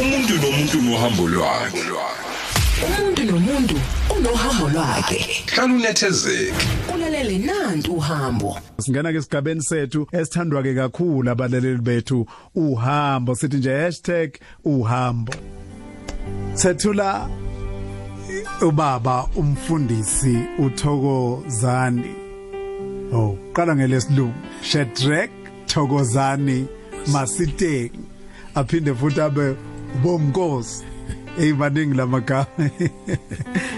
umuntu nomuntu nohambo lwakhe. Umuntu nomuntu unohambo lwakhe. Hlala unethezeke. Ulalele nantu uhambo. Singena ke esigabeni sethu esithandwa ke kakhulu abalaleli bethu uhambo. Sithi nje #uhambo. Sethula ubaba umfundisi uThokozani. Oh qala ngelesilungu. Shedrack Thokozani Masiteng. Aphinde futhi abe bomnkosi eyibaningi lamagama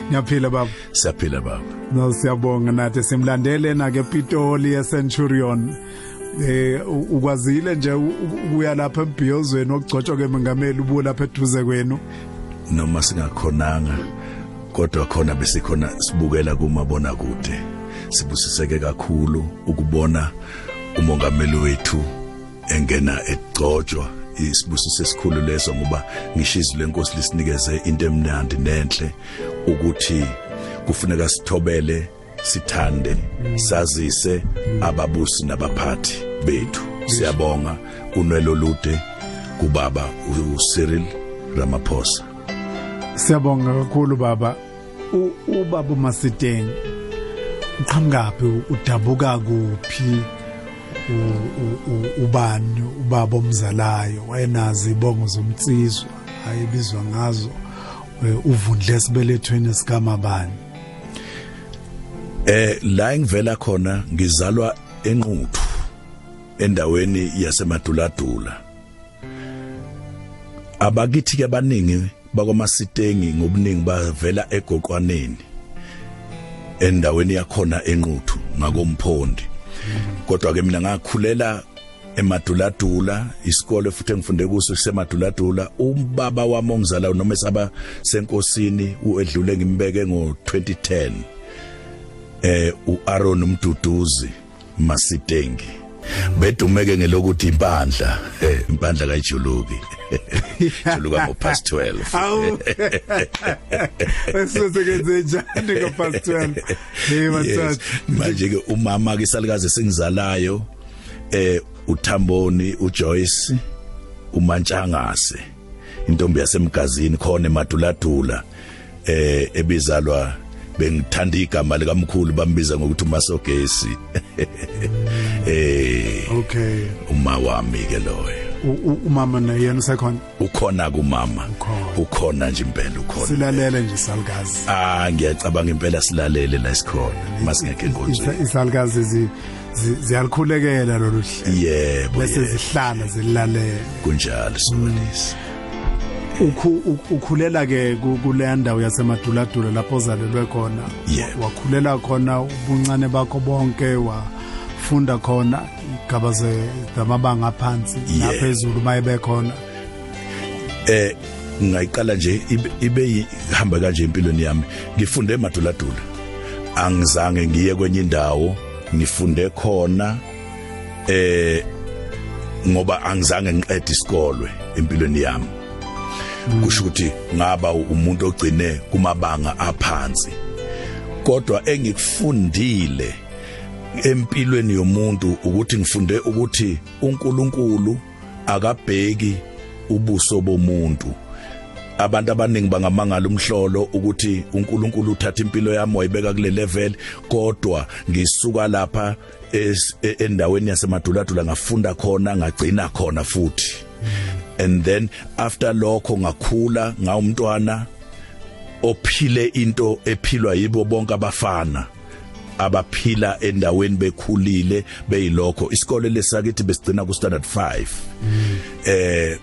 ngiyaphila baba. Siyaphila baba. No siyabonga nathi simlandele na ke Pitoli eCenturion eh ukwazile nje ukuya lapha embiyozweni okugcotshwa ke mengameli ubuye lapha eduze kwenu. Noma singakhonanga kodwa khona besikhona sibukela kumabona kude sibusiseke kakhulu ukubona umongameli wethu engena egcotshwa. Isibusiso esikhulu leso ngoba ngishizo lenkosi lisinikeze into emnandi nenhle ukuthi kufuneka sithobele sithande sazise ababusi nabaphathi bethu. Siyabonga unwelo lude kubaba uCyril Ramaphosa. Siyabonga kakhulu baba. Ubaba Masiteng uqhamukaphi udabuka kuphi? Ubani ubaba omzalayo wayenazi ibongo zomtsizwa ayibizwa ngazo uvundle esibelethweni sikamabani eh la engivela khona ngizalwa enquthu endaweni yasemaduladula. Abakithi ke baningi bakwamasitengi ngobuningi bavela egoqwaneni endaweni yakhona enquthu ngakomphondi. Kodwa ke mina ngakhulela emaduladula isikole futhi engifunde kuso sisemaduladula ubaba wami ongizala noma esaba senkosini uedlule ngimbeke ngo2010 eh uAaron Mduduzi Masitengi. Bedumeke ngelokuthi impandla. Eh impandla kayijuluki. Juluka ngo past 12 awu esisekenze njani ngo past 12 hey mathathu manje ke umama ke salikaze singizalayo eh uThamboni uJoyce umantshangase intombi yasemgazini khona emaduladula eh ebizalwa bengithanda igama likamkhulu bambiza ngokuthi umasogesi. Eh okay. uma wami ke loyo. Umama nayena usekhona? Ukhona kumama. Ukhona. Nje impela ukhona. Silalele nje salukazi ah ngiyacabanga impela silalele la sikhona masingekho enkonzweni isalukazi zi ziyalikhulekela lolu hlelo. Yebo bese zihlala zilalela kunjalo sibolisa ukhulela ke kule ndawo yasemaduladula lapho ozalelwe khona. Wakhulela khona ubuncane bakho bonke wafunda khona igaba zamabanga aphansi naphezulu mayibe khona eh ngayiqala nje ibe ihamba kanje empilweni yami. Ngifunde emaduladula. Angizange ngiye kwenye indawo ngifunde khona eh ngoba angizange ngiqede isikole empilweni yami. Kusho ukuthi ngaba umuntu ogcine kumabanga aphansi. Kodwa engikufundile empilweni yomuntu ukuthi ngifunde ukuthi uNkulunkulu akabheki ubuso bomuntu. Abantu abaningi bangamangala umhlolo ukuthi uNkulunkulu uthatha impilo yami wayibeka kule level kodwa ngisuka lapha endaweni yasemaduladula ngafunda khona ngagcina khona futhi. And then after lokho ngakhula ngawumntwana ophile into ephilwa yibo bonke abafana abaphila endaweni bekhulile beyilokho. Isikole lesakithi besigcina ku standard 5 eh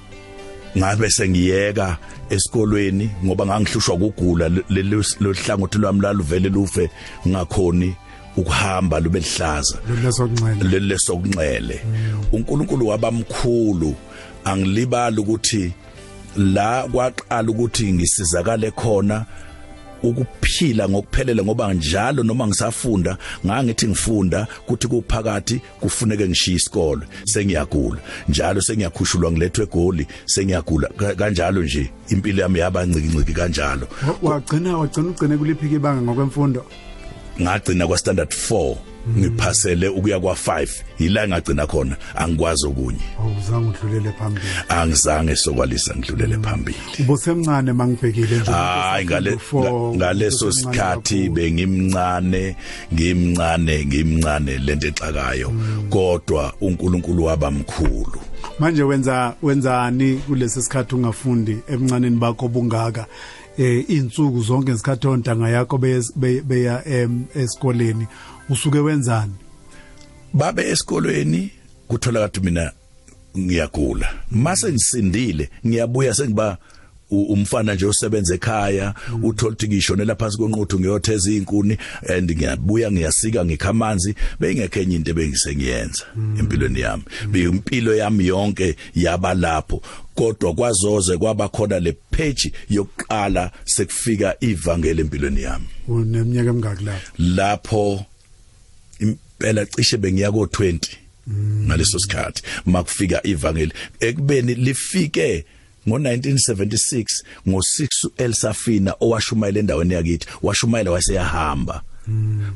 ngabe sengiyeka esikolweni ngoba ngangihlushwa ukugula lohlangothi lwami laluvele lufe ngakhoni ukuhamba lube lihlaza. Lesokunxele lesokunxele uNkulunkulu wabamkhulu angilibali ukuthi la kwaqala ukuthi ngisizakale khona ukuphila ngokuphelele ngoba njalo noma ngisafunda ngangithi ngifunda kuthi kuphakathi kufuneke ngishiye isikole. Sengiyagula njalo sengiyakhushulwa ngilethwe egoli sengiyagula kanjalo nje impilo yami yaba ncikinciki kanjalo. Wagcina wagcina ugcine kuliphika ibanga ngokwemfundo? Ngagcina kwa standard 4 ngiphasele ukuya kwa5 ila ngagcina khona. Angikwazi okunye. Awuzange udlulele phambili. Angizange sokwalisa ngidlulele phambili. Ubusemncane mangibhekile nje. Hayi ngale nga- ngaleso sikhathi bengimncane ngimncane ngimncane lento exakayo. Kodwa uNkulunkulu wabamkhulu manje wenza wenzani kulesi sikhathi ungafundi emncaneni bakho bungaka eh insuku zonke ngesikhathi ontanga yakho beye- beye- beya em, esikoleni. Usuke wenzani? Babe esikolweni kuthola kathi mina ngiyagula. Mase ngisindile ngiyabuya sengiba umfana nje osebenza ekhaya uthola ukuthi ngishonela phansi konquthu ngiyotheza izinkuni and ngiyabuya ngiyasika ngikhamanzi beyingekho enye into ebengisengiyenza empilweni yami. Beyimpilo yami yonke yaba lapho kodwa kwazoze kwaba khona le page yokuqala sekufika ivangeli empilweni yami. Uneminyaka emingaki lapho? Lapho impela cishe bengiya ko 20 ngaleso sikhathi makufika ivangeli. Ekubeni lifike ngo1976 ngo6 uElsafina owashumayela endaweni yakithi washumayela waseyahamba.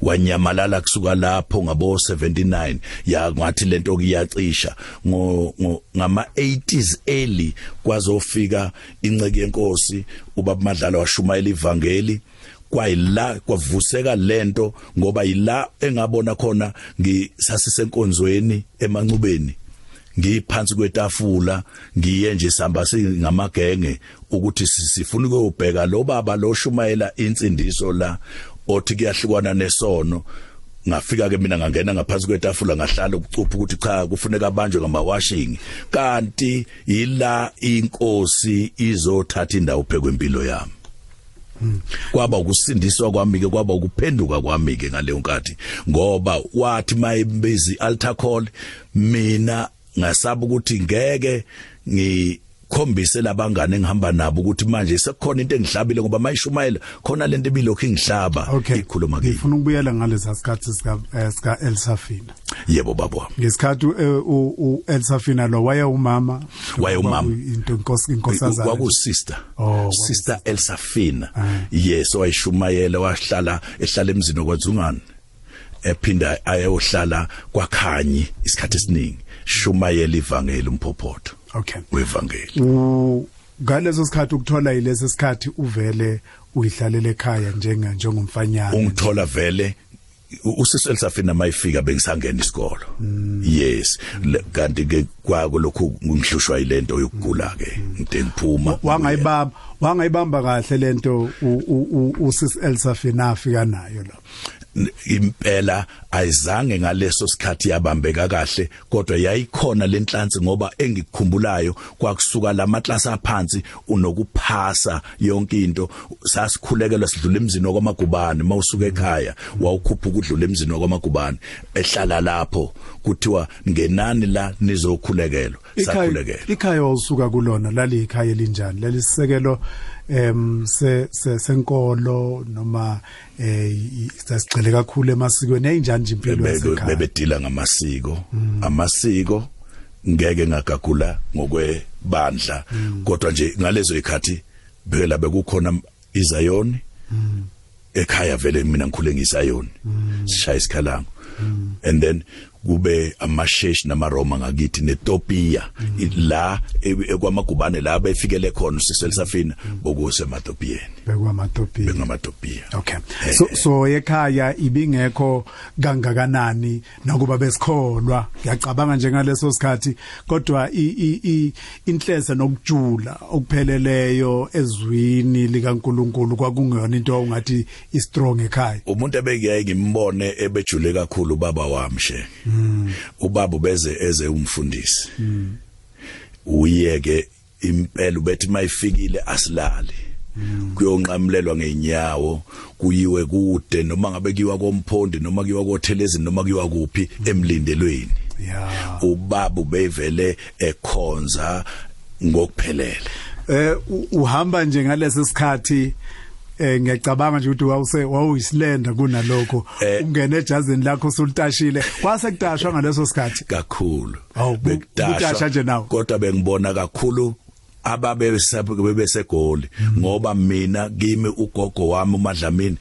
Wanyamalala kusuka lapho ngabo 79 ya ngathi lento kuyacisha. Ngo ngo- ngama 80s early kwazofika inceke yenkosi ubaba madlala washumayela ivangeli. Kwayila kwavuseka lento ngoba yila engabona khona ngisasisenkonzweni emancubeni. Ngiphansi kwetafula ngiye nje sihamba singamagenge ukuthi si- sifuna ukubheka lo baba lo shumayela insindiso la othi kuyahlukwana nesono. Ngafika ke mina ngangena ngaphansi kwetafula ngahlala ukucupha ukuthi cha kufuneka abanjwe ngamawashing. Kanti ila inkosi izothatha indawo phekwempilo yami. Kwaba ukusindiswa kwami ke kwaba ukuphenduka kwami ke ngaleyo nkathi. Ngoba wathi mayibezi altar call mina ngasaba ukuthi ngeke ngikhombise labangane engihamba nabo ukuthi manje sekukhona into engihlabile ngoba mayishumayela khona lento ebilokhu ingihlaba okay. ikhuluma kimi. Ngifuna ukubuyela ngalesa sikhathi sika eh, sika Elsafina. Yebo wami ngesikhathi eh, u u- Elsafina lo waye umama Waye umama. into inkosi inkosazana. Kwaku sister. Oh, sister Elsafina. Ah. yes wayishumayela wahlala ehlala emzini okwazungani ephinda ayohlala kwakhanyi isikhathi esiningi. Shumayela ivangeli umphopotho okay. wevangeli. Ngaleso sikhathi ukuthola yilesi sikhathi uvele uyihlalele ekhaya njenga njengomfanyana. Ungithola vele u- usisi Elsafina mayifika bengisangena isikolo. Yes. Le- kanti ke kwako lokhu ngihlushwa yilento yokugula ke ngide ngiphuma. Wangayibamba wangayibamba kahle lento u- u- u- usis Elsafina afika nayo la impela ayizange ngaleso sikhathi yabambeka kahle kodwa yayikhona lenhlansi ngoba engikukhumbulayo kwakusuka lamaklasi aphansi unokuphasa yonke into. Sasikhulekelwa sidlula emzini kwamagubane mawusuka ekhaya wawukhupha ukudlula emzini kwamagubane ehlala lapho kuthiwa ngenani la nizokhulekelwa sakhulekelwa ikhaya osuka kulona lali ikhaya elinjani? Lalisekelo em se se- senkolo noma eh sasigcile kakhulu emasikweni yayinjani nje impilo yasekhaya? bebedila ngamasiko. Amasiko ngeke ngagagula ngokwebandla. Kodwa nje ngalezo ikhathi phela bekukhona izayoni. Ekhaya vele mina ngikhule ngisayoni sishaya isikhalango and then kube amasheshi namaroma ngakithi netopia la e- ekwamagubane la befikele khona siselisafina bokuse matopiyeni bekwamatopia bengamatopia Okay. So so ekhaya ibingekho kangakanani nakuba besikholwa. Ngiyacabanga nje ngaleso sikhathi kodwa i i- i inhlese nokujula okupheleleyo ezwini likaNkuluNkulu kwakungeyona into ongathi i strong ekhaya. umuntu ebekiyaye ngimbone ebejule kakhulu baba wami she ubaba beze eze umfundisi. Uyeke impela ubethi mayifikile asilali kuyonqamlelwa ngeenyawo kuyiwe kude noma ngabe kuyiwa komphondi noma kuyiwa kothelezini noma kuyiwa kuphi emlindelweni. Yeah. ubaba ubevele ekhonza ngokuphelele. Eh uhamba nje ngalesi sikhathi eh ngiyacabanga nje ukuthi wawuse wawuyisilenda kunalokho. Eh. ungene ejazini lakho sultashile kwase kudashwa ngaleso sikhathi. Kakhulu. Awu, bu- butasha nje nawe. kodwa bengibona kakhulu ababe besegoli ngoba mina kimi ugogo wami uMadlamini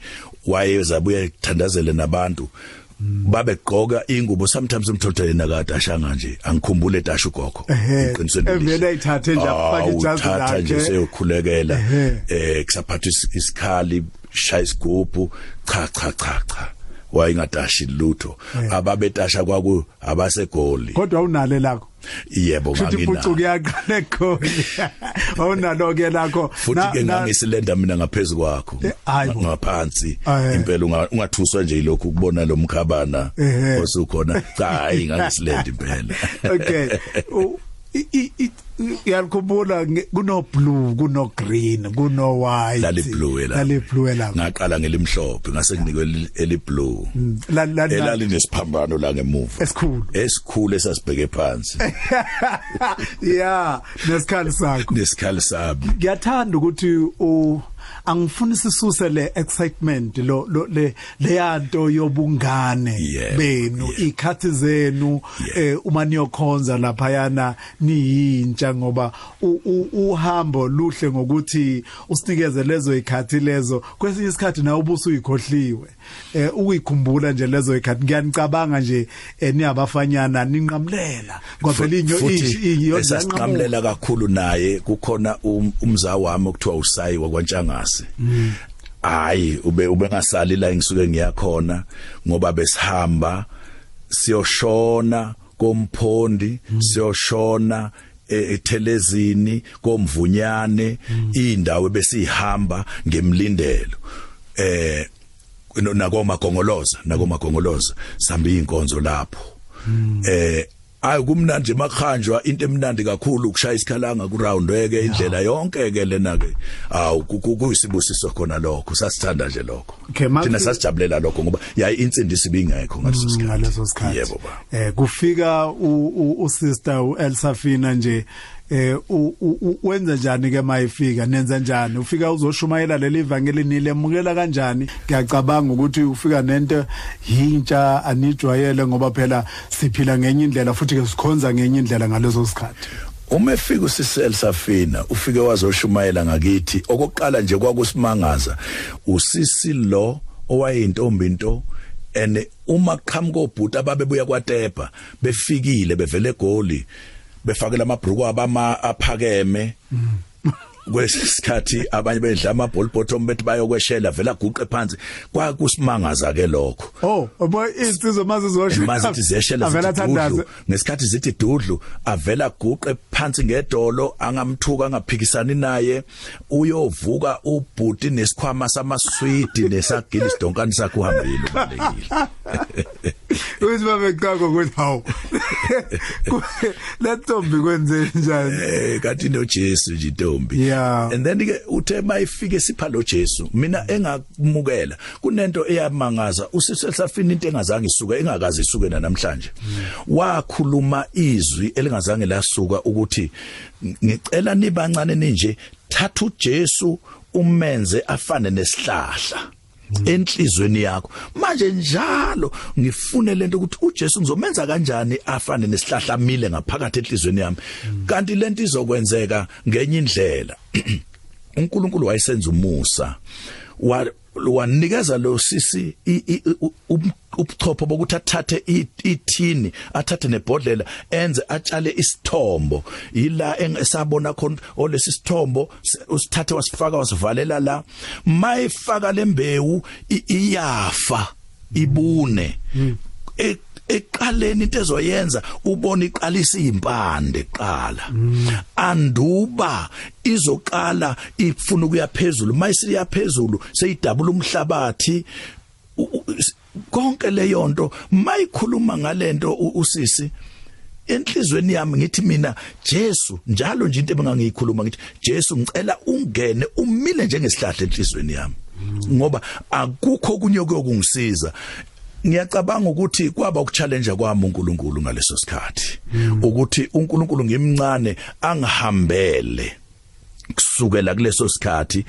wayeza buye kuthandazele nabantu. Babegqoka ingubo sometimes umthotho yena kade ashanga nje angikhumbule dasha ugogo Evele elihle. ayithathe nje afake Ah, ijazi uthatha nje lakhe. seyokhulekela. Eh kusaphatha is- isikhali shaya isigubhu. Cha cha cha cha. Wayengadashi lutho. Ababetasha kwaku abasegoli. Kodwa unale lakho? Yebo futhi impucuko ngangina yaqale khona awunalo ke lakho. Futhi ke ngangisilenda mina ngaphezulu kwakho. Eh, ngaphansi. Impela unga- ungathuswa nje lokhu kubona lo mkhabana osukhona. Cha hayi ngangisilenda impela. Okay. U- i- i- i- uyakhumbula nge- kuno blue kuno green kuno white. Lali blue la lali blue la ngaqala ngelimhlophe ngase nginikwe eli- blue. La la elali nesiphambano la ngemuva. Esikhulu. Esikhulu esasibheke phansi. Yeah nesikhali sakho. Nesikhali sami. Ngiyathanda ukuthi u angifuni sisuse le excitement lo lo- le leyanto yobungane Yeah, benu yeah. ikhathi zenu Yeah. eh uma niyokhonza lapha yana niyintsha ngoba u- u- uhambo luhle ngokuthi usinikeze lezo ikhathi lezo kwesinye isikhathi nawe ubuso uyikhohliwe eh ukuyikhumbula nje lezo ikhathi ngiyanicabanga nje eh, niyabafanyana ninqamlela. Ngoba phela inyo futhi esasiqamulela kakhulu naye kukhona um- umzawa wami okuthiwa usayi wakwaNtshangase hayi ube ube ngasali la ngisuke ngiyakhona ngoba besihamba siyoshona komphondi siyoshona e- ethelezini komvunyane indawo besihamba ngemlindelo eh nakomagongoloza nakomagongoloza sihamba inkonzo lapho. Eh ayi kumnandi makhanjwa into emnandi kakhulu ukushaya isikhalanga ku round weke indlela yonke ke lena ke awu ku- ku- kuyisibusiso khona lokho sasithanda nje lokho. Thina sasijabulela lokho ngoba yayi insindisi bingekho ngaleso sikhathi. ngaleso sikhathi. Yebo ba eh kufika u- u- usister uElsafina nje eh wenza njani ke mayifika nenza njani? Ufika uzoshumayela leli ivangeli nilemukela kanjani? Ngiyacabanga ukuthi ufika nento yintsha anijwayele ngoba phela siphila ngenye indlela futhi ke sikhonza ngenye indlela ngaleso sikhathi. Uma efika usisel safina ufike wazoshumayela ngakithi. Okokuqala nje kwakusimangaza usisi lo owayintombi into ene uma qhamuka obhuti ababebuya kwaTepa befikile bevele egoli. Befakela amabhruku abama aphakeme. Kwesikhathi abanye bedla amaball bottom bethi bayokweshela vela guqe phansi. Kwakusimangaza ke lokho. Oh obo insizwe maze zosho mazithi ziyeshela avela zithi thandaze ngesikhathi zithi dudlu avela guqe phansi ngedolo angamthuka angaphikisani naye. Uyovuka ubhuti nesikhwama samaswidi nesagili sidonkani sakhe uhambile ubalekile. uthi babecaka ukuthi hawu lentombi kwenze njani? Eh kanti no Jesu nje intombi. Yeah. and then ke uthe mayifike sipha lo Jesu mina engakumukela kunento eyamangaza usisesafina into engazange isuke engakazi isuke namhlanje wakhuluma izwi elingazange lasuka ukuthi ngicela nibancane ninje thatha uJesu umenze afane nesihlahla. Enhlizweni yakho. Manje njalo ngifune lento ukuthi uJesu ngizomenza kanjani afane nesihlahla amile ngaphakathi enhlizweni yami. Kanti lento izokwenzeka ngenye indlela. uNkulunkulu wayesenza umusa. Wa wanikeza lo sisi i- i- u- um- ubuchopho bokuthi athathe ithini athathe nebhodlela enze atshale isithombo. Ila engesabona khona olesi sithombo usithathe wasifaka wasivalela la. Mayifaka lembewu iyafa ibune. E- eqaleni into ezoyenza ubona iqalisa impande eqala anduba izoqala ifuna ukuya phezulu. Mayisiya phezulu seyidabula umhlabathi. Konke leyo nto mayikhuluma ngalento usisi enhlizweni yami ngithi mina Jesu njalo nje into engangiyikhuluma ngithi Jesu ngicela ungene umile njengesihlahla enhlizweni yami. Ngoba akukho kunye okungisiza ngiyacabanga ukuthi kwaba ukuchallenge kwami uNkulunkulu ngaleso sikhathi ukuthi uNkulunkulu ngimncane angihambele kusukela kuleso sikhathi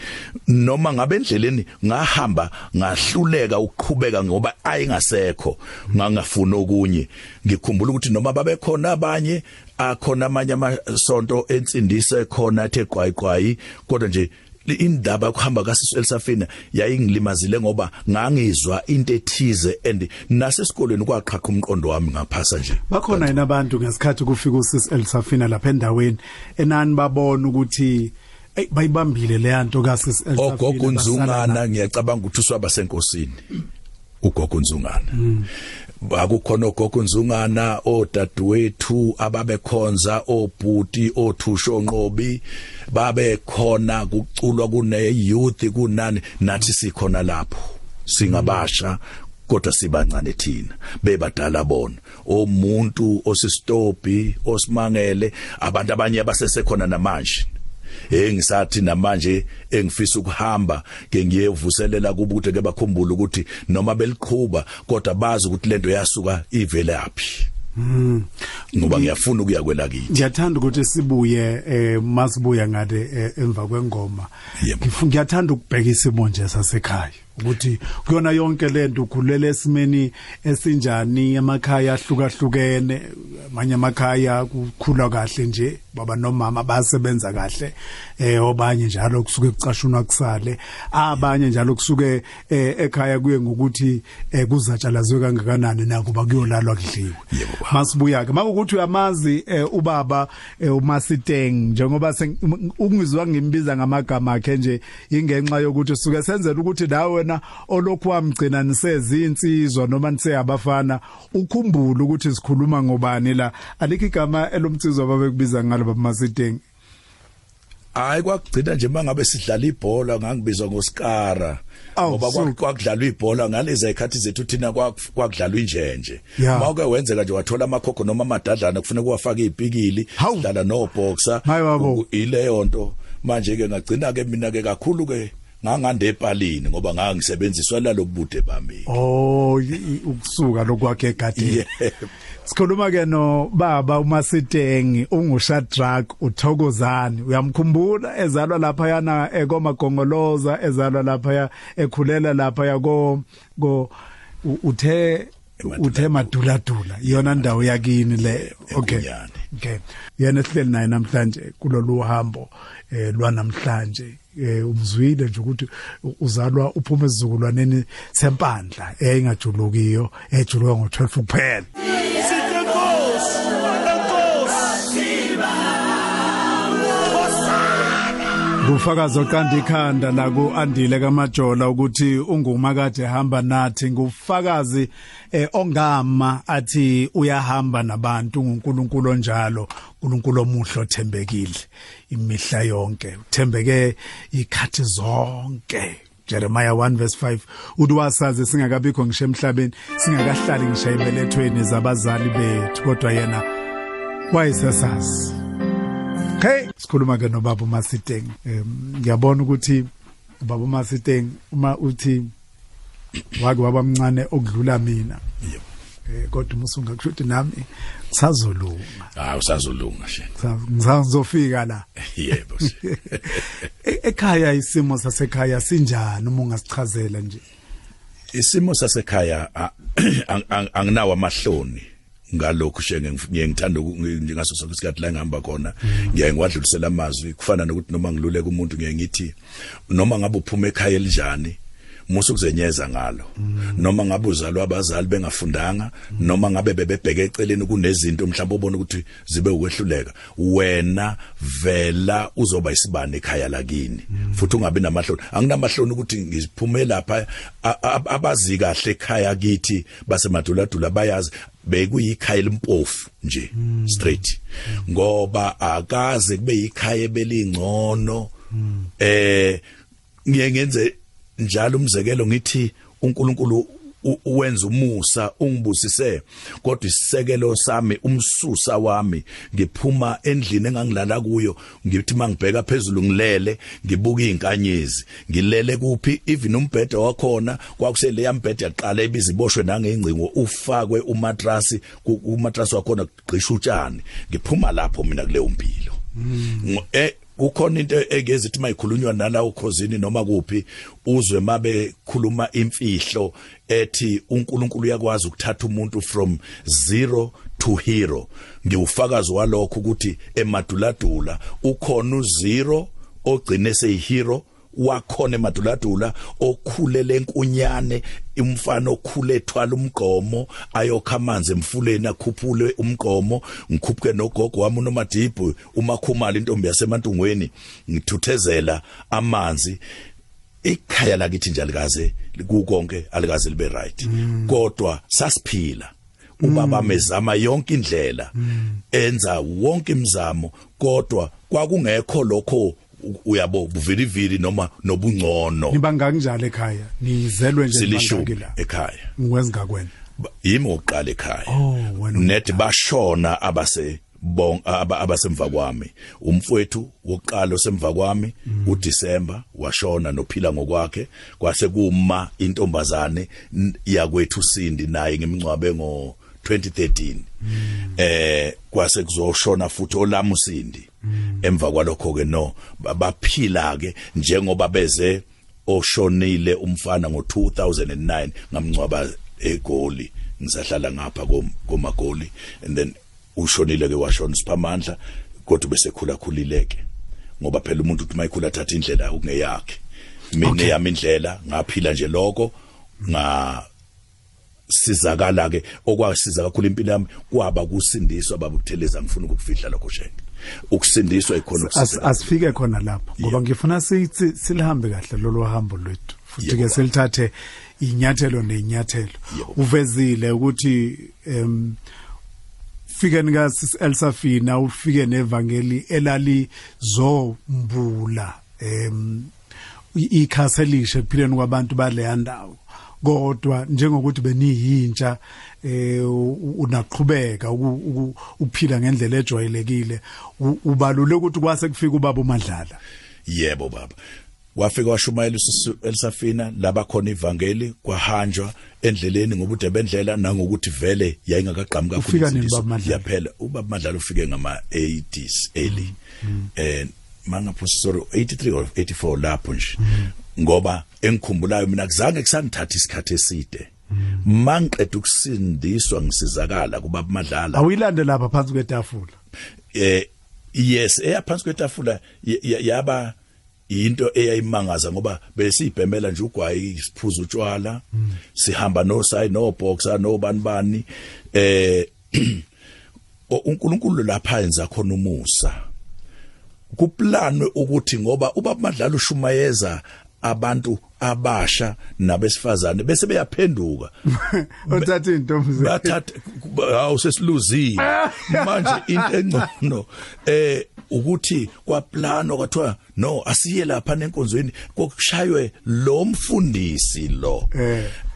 noma ngabe endleleni ngahamba ngahluleka ukuqhubeka ngoba ayingasekho ngangafuna okunye. Ngikhumbula ukuthi noma babekhona abanye akhona amanye amasonto ensindise khona ethe qwayiqwayi kodwa nje indaba kuhamba kaSisu Elsafina yayingilimazile ngoba ngangizwa into ethize and nasesikolweni kwaqhaqha umqondo wami ngaphasa nje. Bakhona yena abantu ngesikhathi kufika usis Elsafina lapha endaweni? Enani babona ukuthi ey bayibambile le yanto kasis Elsafina ogogo unzungana ngiyacabanga ukuthi uswaba senkosini. Ugogo unzungana akukhona ogogo nzungana odadewethu ababekhonza obhuti othusho nqobi babekhona kuculwa kune youth kunani nathi sikhona lapho. Singabasha kodwa sibancane thina bebadala bona. Omuntu osistophi osimangele abantu abanye abasesekhona namanje. Engisathi namanje engifisa ukuhamba ke ngiyevuselela kubuthi ke bakhumbula ukuthi noma beliqhuba kodwa bazi ukuthi lento yasuka ivele yaphi ngoba ngiyafuna ukuya kwela kithi. Ngiyathanda ukuthi sibuye eh masibuya ngade eh, emva kwengoma. Yebo. Ngifu- ngiyathanda ukubheka isimo nje sasekhaya. Ukuthi kuyona yonke lento ukhulele esimeni esinjani emakhaya ahlukahlukene amanye emakhaya kukhula kahle nje baba nomama basebenza kahle eh obanye njalo kusuke kucashunwa kusale abanye njalo kusuke eh, ekhaya kuye ngokuthi eh, kuzatshalazwe kangakanani nakuba kuyolalwa kudliwe masibuya ke makuthi uyamazi eh, ubaba uMasiteng njengoba seng- um- ungizwa ngimbiza ngamagama akhe nje ingenxa yokuthi suke senzela ukuthi nawe wena olokhu wamgcina nisezinsizwa noma niseyabafana ukhumbule ukuthi sikhuluma ngobani la alikho igama elomtsizwa babekubiza ngalo baba Masiteng hayi kwakugcina nje mangabe sidlala ibhola ngangibizwa ngoskara Awu, ngoba suka. kwa- kwakudlalwa ibhola ngalezi ikhathi zethu thina kwak- kwakudlalwa injenje Ya. mawuke wenzeka nje wathola amakhokho noma amadadlana kufanele kuwafaka izipikili Hawu. sidlala no boxer Hayi babo. U- ileyo nto manje ke ngagcina ke mina ke kakhulu ke ngangande epalini ngoba ngangisebenziswa lalobude bami. Oh i- i- ukusuka lokwakhe egadeni Yebo. sikhuluma ke no baba uMasiteng ungushadrack uthokozani uyamkhumbula ezalwa lapha yana ekomagongoloza ezalwa lapha ya ekhulela lapha yako go u- uthe Emadula- uthe maduladula iyona ndawo yakini le okay. eGunyane. okay. Yena sihleli naye namhlanje kulolu hambo eh lwanamhlanje eh umzwile nje ukuthi u- uzalwa uphuma esizukulwaneni sempandla eyayingajulukiyo ejuluka ngo12 kuphela. Ngufakazi oqanda ikhanda la ku Andile kaMajola ukuthi ungumakade ehamba nathi ngufakazi eh, ongama athi uyahamba nabantu nguNkulunkulu onjalo uNkulunkulu omuhle othembekile imihla yonke. Uthembeke ikhathi zonke. Jeremiah 1 verse 5 uthi wasazi singakabikho ngisho emhlabeni singakahlali ngisho ebelethweni zabazali bethu. Kodwa yena wayesesazi. Hey, sikhuluma ke nobaba uMasiteng. Ngiyabona ukuthi ubaba uMasiteng uma uthi wake wabamncane okudlula mina. Yebo. Eh kodwa umusunga kusho ukuthi nami kusazolunga. hayi usazolunga she Ngizofika la. yebo. E- Ekhaya isimo sasekhaya sinjani uma ungasichazela nje? isimo sasekhaya anginawo amahloni ngalokhu shenge ngiye ngithanda uku- ngi- ngaso sonke isikhathi la ngihamba khona. Ngiye ngiwadlulisela amazwi kufana nokuthi noma ngiluleka umuntu ngiye ngithi noma ngabe uphuma ekhaya elinjani musu kuzenyeza ngalo. Noma ngabe uzalwa abazali bengafundanga noma ngabe bebebheke eceleni kunezinto mhlawumbe ubona ukuthi zibe ukwehluleka wena vela uzoba isibane ekhaya lakini futhi ungabi namahloni. Anginamahloni ukuthi ngiphume lapha abazi kahle ekhaya kithi basemaduladula bayazi bekuyikhaya lempofu nje straight. Ngoba akaze kube yikhaya ebelingcono eh ngiye ngenze njalo umzekelo ngithi uNkulunkulu uwenza umusa ungibusise. Kodwa isisekelo sami umsusa wami ngiphuma endlini engangilala kuyo ngithi mangibheka phezulu ngilele ngibuka izinkanyezi ngilele kuphi? Even umbhede wakhona kwakusele yambhede yaqala ebiziboshwe nangengcingo ufakwe umatrasi umatrasi wakhona gqisha utshani. Ngiphuma lapho mina kuleyo mpilo eh kukhona into ekezithi mayikhulunywa nala ukhosini noma kuphi uzwe mabe khuluma imfihlo ethi uNkulunkulu uyakwazi ukuthatha umuntu from zero to hero. Ngiwufakazi walokho ukuthi emaduladula ukhona uzero ogcine seyihero wakhona emaduladula okhulele enkunyane umfana okhule ethwala umgqomo ayokha amanzi emfuleni akhuphule umgqomo ngikhuphuke nogogo wami unomadibu umakhumala intombi yasemantungweni ngithuthezela amanzi. Ikhaya lakithi nje alikaze kukonke alikaze libe right. Kodwa sasiphila. Ubaba mezama yonke indlela enza wonke imizamo kodwa kwakungekho lokho uyabo buvilivili noma nobungcono. Niba ngakunjalo ekhaya nizelwe nje silishumi ekhaya. Ba- yimi oqala ekhaya. Oh, net bashona abase bon aba- abasemva kwami. Umfowethu wokuqala osemva kwami uDisemba washona nophila ngokwakhe. Kwase kuma intombazane yakwethu Sindi naye ngimncwabe ngo 2013 eh kwase kuzoshona futhi olamu Sindi. Emva kwalokho ke no ba- baphila ke njengoba beze oshonile umfana ngo2009 ngamncwaba egoli. Ngisahlala ngapha kom- komagoli and then ushonile ke washona siphamandla kodwa bese khula khulileke ngoba phela umuntu uthi mayikhula thatha indlela ukungeyakhe mina yami indlela ngaphila nje lokho nga sizakala ke okwasiza kakhulu impilo yami kwaba kusindiswa babukutheleza ngifuna ukufihla lokho sheke ukusindiswa ikhona asifike khona lapho ngoba ngifuna sithi silihambe kahle lolu hambo lwethu futhi ke baba. silithathe inyathelo nenyathelo uvezile ukuthi em fike nika Elsafina ufike nevangeli elali zombula em i- ikhasi elisha ekuphileni kwabantu bale ndawo. Kodwa njengokuthi beniyintsha eh unaqhubeka uku- uku- ukuphila ngendlela ejwayelekile ubalule ukuthi kwase kufika ubaba uMadlala. Yebo baba. Wafika washumayela elisafina laba khona ivangeli kwahanjwa endleleni ngobude bendlela nangokuthi vele yayingakaqhamuka kakhulu yaphela ubaba Madlala ufike ngama 80s early eh mangapho sorry 83 or 84 lapho nje. Ngoba engikhumbulayo mina kuzange kusangithatha isikhathi eside. Mangiqeda ukusindiswa ngisizakala kubaba Madlala. Awuyilande lapha phansi kwetafula? Eh yes eyaphansi kwetafula yaba into eyayimangaza ngoba besibhemela nje ugwayi isiphuza utshwala sihamba no side no boxer no banibani eh uNkulunkulu lapha enza khona umusa. Kuplanwe ukuthi ngoba ubaba madlala ushumayeza abantu abasha nabesifazane bese beyaphenduka. Othatha intombi. Bathatha hawu sesiluzile. Manje into engcono eh ukuthi kwaplano kwathiwa no asiye lapha nenkonzweni kokushaywe lo mfundisi lo.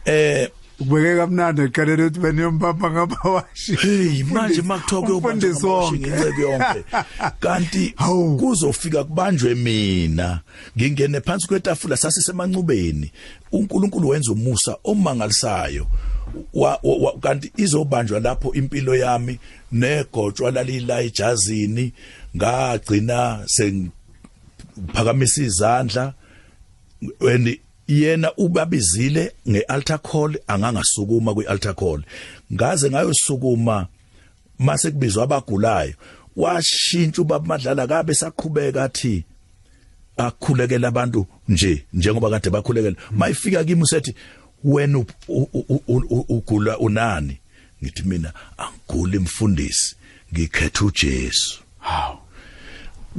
Eh. Eh ubeke kamnandi ekalele ukuthi beniyompapa ngabawashi hey manje makuthiwa kuyobanja umfundisi wonke. inceke yonke. Kanti Hawu. kuzofika kubanjwe mina. Ngingene phansi kwetafula sasisemancubeni uNkulunkulu wenza umusa omangalisayo. Wa, wa, wa, kanti izobanjwa lapho impilo yami negotshwa lalila ejazini. Ngagcina sengiphakamisa izandla. And yena ubabizile ngealtar call angangasukuma kwialtar call. Ngaze ngayosukuma mase kubizwa abagulayo washintsha ubaba madlala kabe saqhubeka athi akhulekela abantu nje njengoba kade bakhulekela mayifika kimi usethi wena ugula unani? Ngithi mina angiguli mfundisi ngikhetha uJesu. Hawu.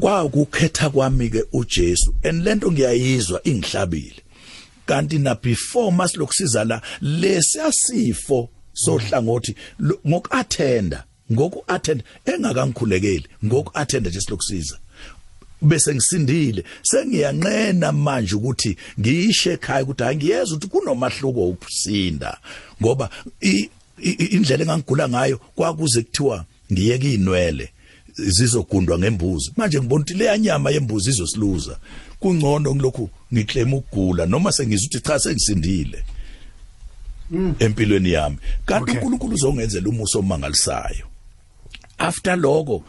Kwakukhetha kwami ke uJesu and lento ngiyayizwa ingihlabile. Kanti na before masilokusiza la lesiyasifo sohlangothi ngokuattenda ngokuattenda engakangikhulekeli ngokuattenda nje silokusiza. Bese ngisindile sengiyanqena manje ukuthi ngiyishe ekhaya ukuthi hayi ngiyeza ukuthi kunomahluko ukusinda ngoba indlela engangigula ngayo kwakuze kuthiwa ngiyeke inwele zizogundwa ngembuzi. Manje ngibona ukuthi leya nyama yembuzi izosiluza. Kungcono ngilokhu ngiclaim ukugula noma sengizwa ukuthi cha sengisindile empilweni yami. Kanti uNkulunkulu uzongenzela umuso omangalisayo. After lokho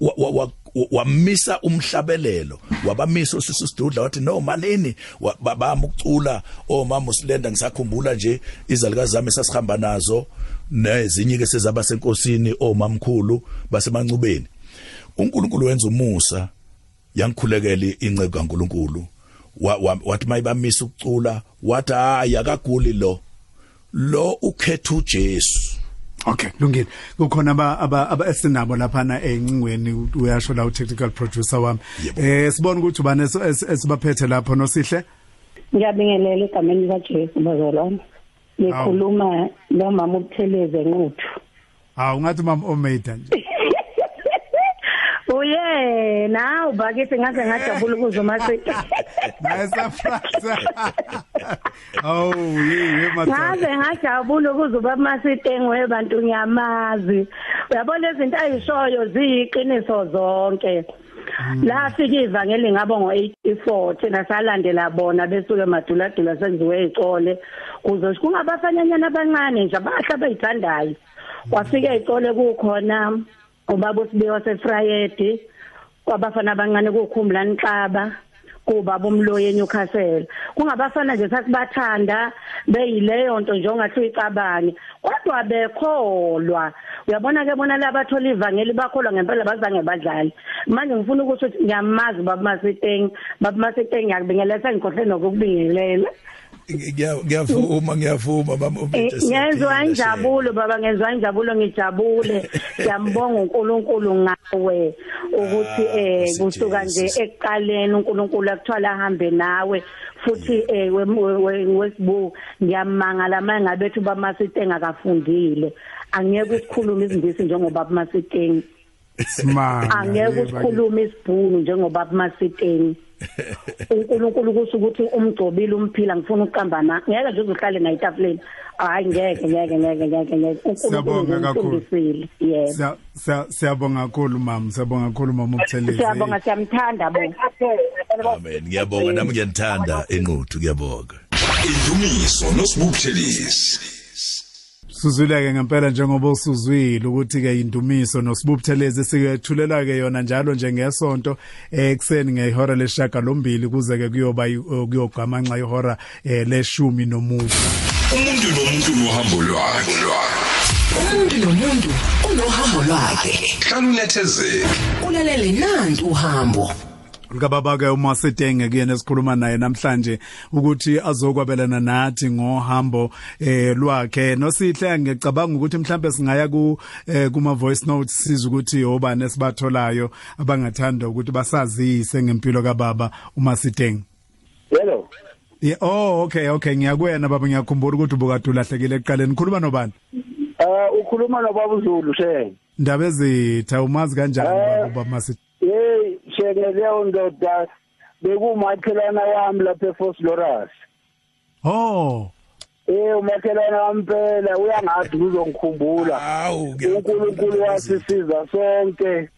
wa- wa- wa- wamisa umhlabelelo wabamisa usisi sidudla wathi no malini Wa- babama ukucula omama usilenda ngisakhumbula nje izalukazi zami sasihamba nazo. Nezinye ke sezaba senkosini omamkhulu basemancubeni. uNkulunkulu wenza umusa yangikhulekela inceke kaNkulunkulu. Wa- wa- wathi mayibamisa ukucula wathi hayi akaguli lo. Lo ukhetha uJesu. Okay lungile. Kukhona aba aba esinabo lapha na encingweni uyasho la u-technical producer wami. Eh sibona ukuthi es- esibaphethe lapho nosihle? Ngiyabingelela egameni likajesu bazalwane ngikhuluma nomama ubutheleze nguthu. Hawu ungathi mama omeda nje. Uyena ubakithi ngaze ngajabula ukuze umasiki naye surprise oh yiye ngaze madoda. Ngajabula ukuze ubamasitengo webantu ngiyamazi. Uyabona izinto ayishoyo ziyiqiniso zonke. La fika ivangeli ngabo ngo84 thina salandela bona besuke maduladula senziwe izicole kuze kungabafanyanyana abancane nje abahle abayithandayo. Kwafika izicole kukhona ubaba usibiyo wasefrayedi kwabafana abancane kukhumlani xaba kuba bomloye eNewcastle. Kungabafana nje sasibathanda beyileyo nto nje ongathi uyicabani kodwa bekholwa. Uyabona ke bona labathola ivangeli bakholwa ngempela bazange badlali manje ngifuna ukuthi ngiyamazi baba Masiteng baba Masiteng ngiyakubingelela sengikhohle nokukubingelela. Ngiya- ngiyavuma ngiyavuma mama Eh, ngezwe injabulo baba ngezwe injabulo ngijabule. Siyambonga uNkulunkulu ngawe ukuthi eh Nkosi kusuka nje ekuqaleni uNkulunkulu akuthola ahambe nawe. Futhi eh we- we- wesibu ngiyamangala manje ngabethu bamasitenga akafundile. Angeke ukukhuluma izindisi njengoba bamasitenga simanga angeke usikhulume isibhunu njengoba bamasitenga uNkulunkulu kusho ukuthi umgcobile umphila ngifuna ukuqamba na ngeke nje uzohlale naye etafuleni. Hayi ngeke ngeke ngeke ngeke ngeke. Siyabonga kakhulu. ungifundisile yebo Siya- siya- siyabonga kakhulu mama siyabonga kakhulu mama ubuthelezi siyabonga siyamthanda bo. Amen. Ngiyabonga nami ngiyanthanda enquthu ngiyabonga. Indumiso nosibukhelisi. Suzwile-ke ngempela njengoba usuzwile ukuthi-ke indumiso nosibubuthelezi sikethulela-ke yona njalo nje ngesonto eh, ekuseni ngehora lesishagalombili kuze-ke kuyoba i- kuyogamanxa ihora eh, leshumi nomuva Umuntu nomuntu nohambo lwakhe. umuntu nomuntu unohambo lwakhe Hlala unethezeke. ulalele nanti uhambo likababa-ke umasetenge kuyena esikhuluma naye namhlanje ukuthi azokwabelana nathi ngohambo eh lwakhe nosihle ngicabanga ukuthi mhlambe singaya ku eh, kuma voice notes siza ukuthi obani esibatholayo abangathanda ukuthi basazise ngempilo kababa umasitenge Hello. Yeah, oh okay okay ngiyakwena baba ngiyakhumbula ukuthi ubukade ulahlekile ekuqaleni khuluma nobani Eh ukhuluma nobaba Zulu she. ndaba ezitha umazi kanjani Eh. baba umasitenge Hey, sheke leyo ndoda bekumakhelana wami lapha eFosloras. oh Eh umakhelana wami phela uyangathi uzongikhumbula. Hawu uNkulunkulu wasisiza sonke.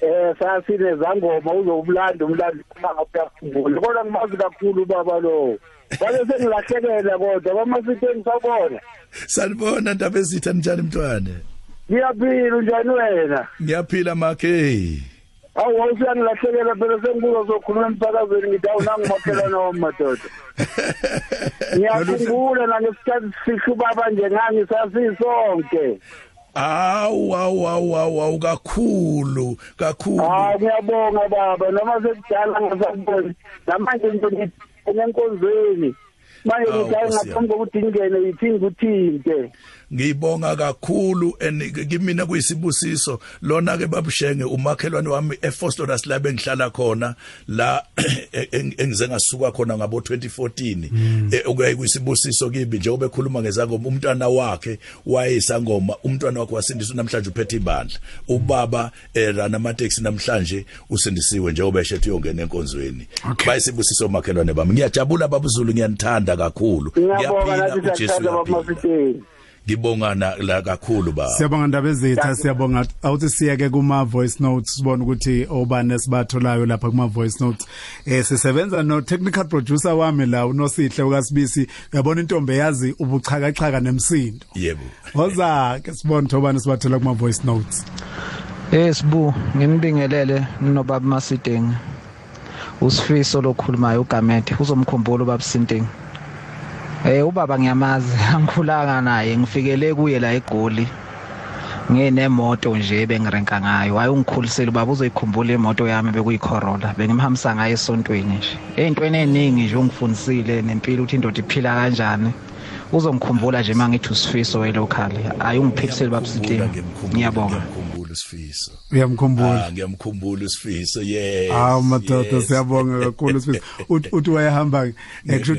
Eh sasine zangoma uzobulanda umlando uma uyakhumbula. Kodwa ngimazi kakhulu baba lo. Bale sengilahlekela kodwa bamasiteni sabona. sanibona ndaba ezitha njani mntwane Ngiyaphila njani wena? ngiyaphila makhe Awu wawusiyangilahlekela phela sengibuza sokhuluma emsakazweni ngithi awu nangumakhelana wami madoda. Ngiyakhumbula nangesikhathi sihlu baba nje ngangisasisonke. awu awu awu awu awu kakhulu kakhulu Hayi ngiyabonga baba noma sekudala ngasakuboni. Namanje nje ngiyenkonzweni. Manje Awu, ngidala Nkosi ngaphambi kokuthi ngene yithi ngikuthinte. Ngibonga kakhulu and kimina kuyisibusiso lona ke babushenge umakhelwane wami eFosters la bengihlala khona la eng- engize ngasuka khona ngabo 2014 okuyayi kuyisibusiso kibi nje obekhuluma ngezangoma umntwana wakhe wayesangoma umntwana wakhe wasindiswa namhlanje uphethe ibandla. Ubaba eh, rana amateksi namhlanje usindisiwe nje obeshethe uyongena enkonzweni. Okay. bayisibusiso makhelwane bami. Ngiyajabula babuzulu ngiyanithanda kakhulu. Ngiyabonga nathi uJesu siyakuthanda baba uyaphila. Mafiteni. ngibonga na- la kakhulu baba Siyabonga ndaba ezitha siyabonga awuthi siyeke kuma voice notes sibone ukuthi obani esibatholayo lapha kuma voice notes eh sisebenza no technical producer wami la unosihle ukasibisi uyabona intombi yazi ubuchakachaka nemsindo yebo Woza ke sibone thobani sibathola kuma voice notes Eh sibu nginibingelele nobaba Masideng. Usifiso lokhulumayo uGamede uzomkhumbula ubaba Sinting. Eh ubaba ngiyamazi angikhulanga naye ngifikele kuye la eGoli. nginemoto nje bengirenka ngayo. Hayi ungikhulisele baba uzoyikhumbula imoto yami bekuyicorolla. Bengimhambisa ngayo esontweni nje. Ey'ntweni ey'ningi nje ungifundisile nempilo ukuthi indoda iphila kanjani? Uzongikhumbula nje mangithi usifiso welocal hayi ungiphilisele babusitini ngiyabonga. Ngiyamkhumbula isifiso uyamkhumbula ah ngiyamkhumbula isifiso yes hawu madoda yes. siyabonga kakhulu sifiso Uthi- uthi wayehamba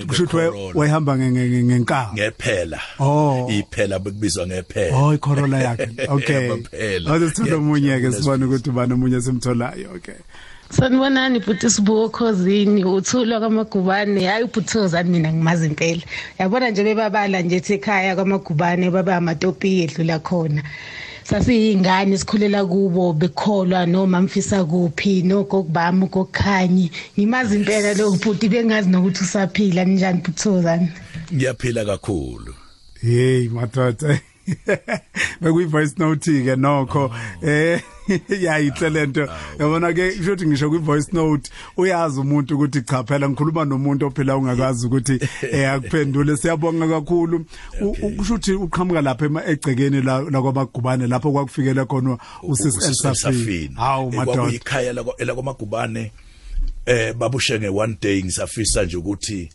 kusho ukuthi wayehamba nge- nge- nge- ngenkawu ngephela Oh. iphela bekubizwa ngephela Oh iCorolla yakhe. Okay. Phela. omunye ke sibone isifiso. ukuthi ubani omunye simtholayo. Okay. Sanibonani bhuti sibuko khosini uthulwa kwamagubane hayi ubhuthozani mina ngimazi impela yabona nje bebabala nje ethi ekhaya kwamagubane baba amatopi edlula khona sasiyingane sikhulela kubo bekholwa noma mfisa kuphi nokokubami kokukhanyi ngimazi impela lo bhuti bengazi nokuthi usaphila njani bhuthozani ngiyaphila kakhulu. Hey madoda. Bekuyi voice note ke nokho eh yayihle lento yabona ke kusho ukuthi ngisho kwi voice note uyazi umuntu ukuthi cha phela ngikhuluma nomuntu ophela ungakazi ukuthi eh akuphendule. Siyabonga kakhulu. Ukuthi uqhamuka lapha ema- egcekeni la la kwabagubane lapho kwakufikele khona usisi Elsafini hawu madoda. kwakuyikhaya lakwamagubane eh babushenge one day ngisafisa nje ukuthi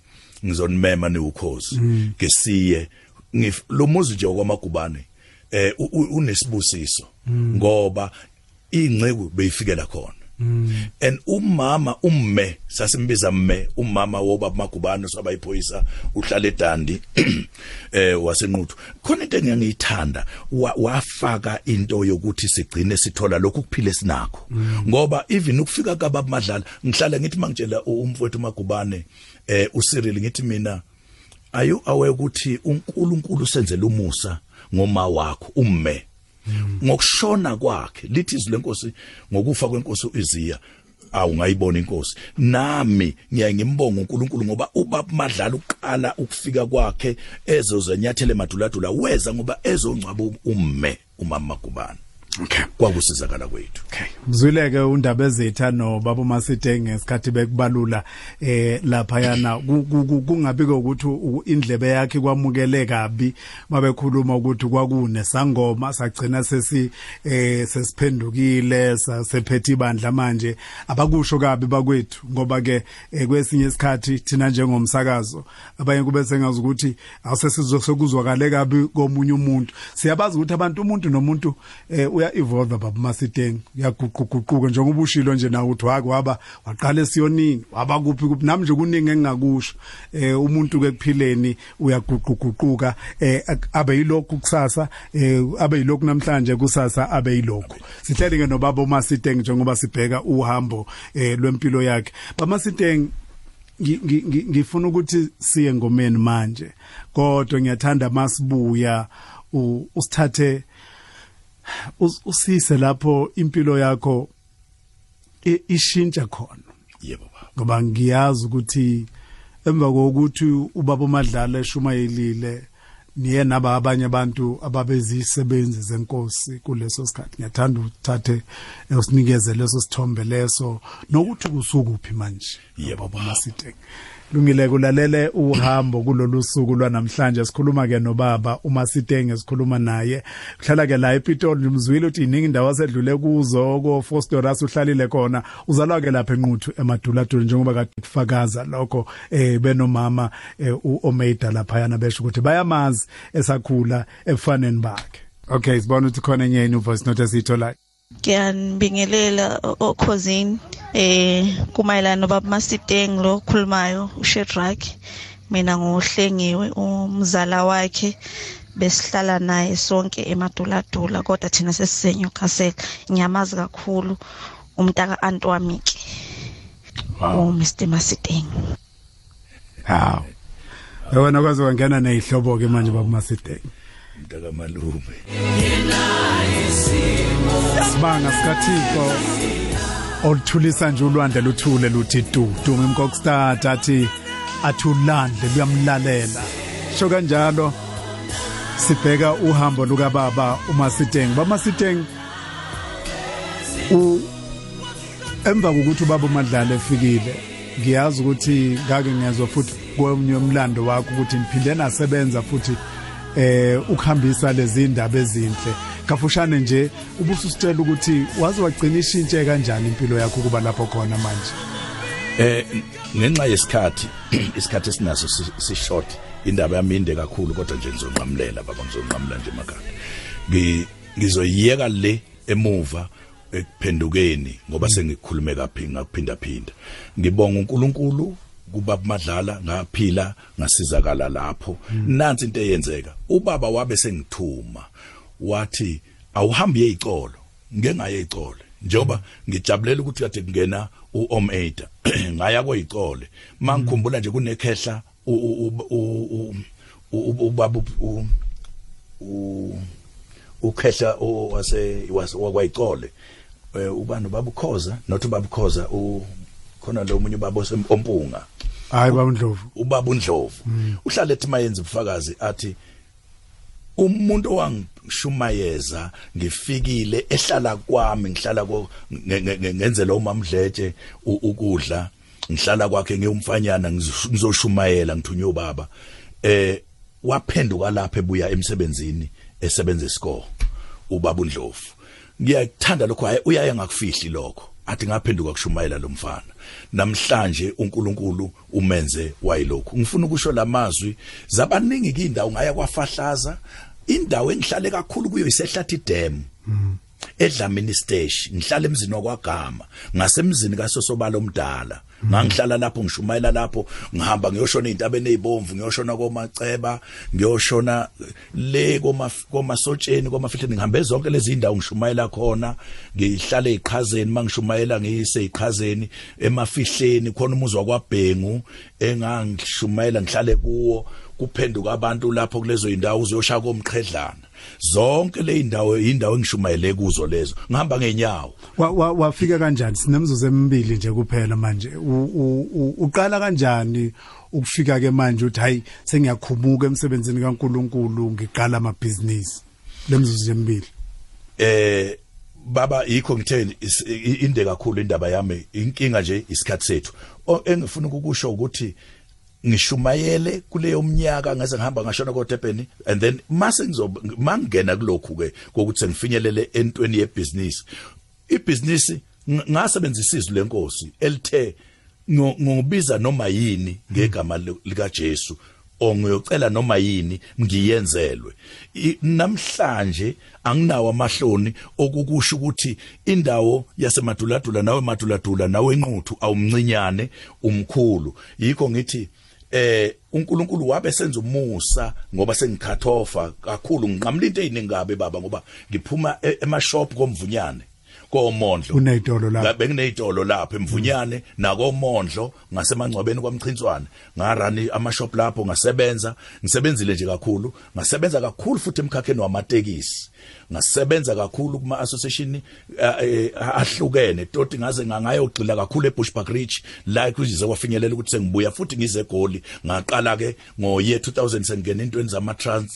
ngizonimema neukhozi Mm. ngesiye ngif lo muzi nje kwamagubane eh unesibusiso Mm. ngoba ingceku beyifikela khona and umama umme sasimbiza mme umama wobaba magubane sabayiphoyisa uhlala edandi eh wasenquthu khona into engiyangiyithanda wa- wafaka into yokuthi sigcine sithola lokhu kuphile sinakho ngoba even ukufika kababa madlala ngihlala ngithi mangitshela umfowethu magubane eh uCyril ngithi mina are you aware ukuthi uNkulunkulu senzele umusa ngoma wakho umme. Ngokushona kwakhe lithi izwi lenkosi ngokufa kwenkosi uIziya awungayibona inkosi. Nami ngiya ngimbonga uNkulunkulu ngoba ubaba madlala uqala ukufika kwakhe ezozenyathele maduladula weza ngoba ezongcwaba umme umama magubane. Okay. Kwakusizakala kwethu. Okay. Mzwileke undaba ezetha no baba Masidenge ngesikhathi bekubalula eh lapha yana ku- ku- ku- kungabi ukuthi indlebe yakhe kwamukele kabi mabekhuluma ukuthi kwakune? Sangoma sagcina sesi eh sesiphendukile sasephethe ibandla manje. Abakusho kabi bakwethu ngoba ke eh, kwesinye isikhathi thina njengomsakazo abanye kube sengazi ukuthi awusesizokuzwakale kabi komunye umuntu. Siyabazi ukuthi abantu umuntu nomuntu eh, uya evolve baba Masideng yaguquguquka njengoba ushilo nje nawe uthi wake waba waqala esiyonini waba kuphi kuphi nami nje kuningi engingakusho eh umuntu ke kuphileni uyaguquguquka eh abe yilokhu kusasa eh abe yilokhu namhlanje kusasa abe yilokhu. Sihleli ke nobaba uMasideng njengoba sibheka uhambo eh lwempilo yakhe. Ngi- ngi- ngifuna ukuthi siye ngomeni manje kodwa ngiyathanda masibuya usithathe us- usise lapho impilo yakho ishintsha khona. Yebo baba. Ngoba ngiyazi ukuthi emva kokuthi ubaba uMadlala eshumayelile niye naba abanye abantu ababezisebenzi zenkosi kuleso sikhathi. Ngiyathanda uthathe eh, usinikeze leso sithombe leso nokuthi kusukuphi manje. Yebo, baba baba. Masiteng lungile kulalele uhambo kulolu suku lwanamhlanje sikhuluma ke nobaba uMasitenge sikhuluma naye. Kuhlala ke la ePitoli umzwile uthi iningi indawo asedlule kuzo ko Fostoras uhlalile khona. Uzalwa ke lapha enquthu emaduladula njengoba kade kufakaza lokho eh benomama eh, uOmeida lapha yana besho ukuthi bayamazi esakhula ebufaneni bakhe. Okay sibona ukuthi khona enye inu voice note esithola ngiyanibingelela okhosini eh kumayelana nobaba Masiteng lo khulumayo uShedrack. Mina ngohlengiwe umzala wakhe besihlala naye sonke emaduladula kodwa thina sesisenyo castle ngiyamazi kakhulu umntaka Antwamike wow. u Mr Masiteng. Hawo yona kwaze wangena nezihlobo ke manje baba Masitenge mntaka malume sibanga sikathixo oluthulisa nje ulwandle luthule luthi du duma imkokustada athi athulandle luyamlalela. Sho kanjalo sibheka uhambo luka baba uMasiteng baMasiteng u emva kokuthi ubaba uMadlala efikile ngiyazi ukuthi ngake ngezwe futhi kwenye umlando wakho ukuthi niphinde nasebenza futhi eh ukuhambisa lezi indaba ezinhle. Kafushane nje ubususitshela ukuthi waze wagcina ishintshe kanjani impilo yakho kuba lapho khona manje? Eh ngenxa yesikhathi isikhathi esinaso si- si-short indaba yami inde kakhulu kodwa nje ngizonqamulela baba ngizonqamula nje emakhanda Ngi- ngizoyiyeka le emuva ekuphendukeni ngoba sengikhulume kaphi ngakuphinda phinda. Ngibonga uNkulunkulu kuba madlala ngaphila ngasizakala lapho. Nansi into eyenzeka ubaba wabe sengithuma wathi awuhambi yezicolo ngeke ngaye izicolo njengoba ngijabulela ukuthi kade kungena uOm Ada ngaya kwezicolo mangikhumbula nje kunekhehla ubaba u- ukhehla o- wase wase- wakwayicole eh, ubani babukhoza not babukhoza u khona lo munye ubaba osempunga. Hayi babundlovu ubaba uNdlovu uhlala ethi mayenza ubufakazi athi umuntu owangishumayeza ngifikile ehlala kwami ngihlala ngenzela umamdletshe ukudla ngihlala kwakhe ngiyumfanyana ngizo- ngizoshumayela ngithunywe ubaba. Eh waphenduka lapha ebuya emsebenzini esebenza isikole ubaba uNdlovu ngiyakuthanda lokho hayi uyaye ngakufihli lokho. Athi ngaphenduka kushumayela lo mfana. Namhlanje uNkulunkulu umenze wayilokhu. Ngifuna ukusho lamazwi zabaningi indawo ngaya kwafahlaza indawo engihlale kakhulu kuyo isehlathi dam. Edlamini stage ngihlala emzini wakwagama ngasemzini kasosobala omdala. Ngangihlala lapho ngishumayela lapho ngihamba ngiyoshona ezintabeni ezibomvu ngiyoshona komaceba ngiyoshona le koma komasotsheni komafihleni ngihambe zonke lezi indawo ngishumayela khona. Ngihlale eziqhazeni mangishumayela ngiyise eziqhazeni emafihleni khona umuzi wakwabhengu engangishumayela ngihlale kuwo kuphenduka abantu lapho kulezo indawo uzoshaya komqhedlana. Zonke le indawo indawo engishumayele kuzo lezo ngihamba ngenyawo Wa- wa- wafika kanjani? Sinemzuzu emibili nje kuphela manje. Uqala kanjani ukufika ke manje uthi hayi sengiyakhumuka emsebenzini kaNkuluNkulu ngiqala amabhizinisi. Lemzuzu emibili. Eh baba yikho ngithe is- i- inde kakhulu indaba yami inkinga nje isikhathi sethu. Engifuna ukusho ukuthi ngishumayele kuleyo mnyaka ngase ngihamba ngashona koDurban and then mase ngizoba mangena kulokhu ke kokuthi sengifinyelele entweni yebusiness ibusiness ng- ngasebenzisa izwi lenkosi elithe ngo- ngobiza noma yini ngegama li- lika Jesu ongiyocela noma yini ngiyenzelwe. Namhlanje anginawo amahloni okukusho ukuthi indawo yasemaduladula nawe maduladula nawe enquthu awumncinyane umkhulu. Yikho ngithi eh uNkulunkulu wabe senza umusa ngoba sengikhathofa kakhulu. Ngiqamla into eziningi kabe baba ngoba ngiphuma e- emashop komvunyane komondlo. Uneyitolo lapho. Bengineyitolo lapho emvunyane nakomondlo ngasemangcwabeni kwamchinswana ngarani amashop lapho ngasebenza. Ngisebenzile nje kakhulu. Ngasebenza kakhulu futhi emkhakheni wamatekisi. Ngasebenza kakhulu kuma association eh, eh, ahlukene. Toti ngaze ngayogxila kakhulu eBushbuck Ridge la kuzize kwafinyelela ukuthi sengibuya futhi ngize egoli. Ngaqala ke ngo year 2000 sengena intweni zama trans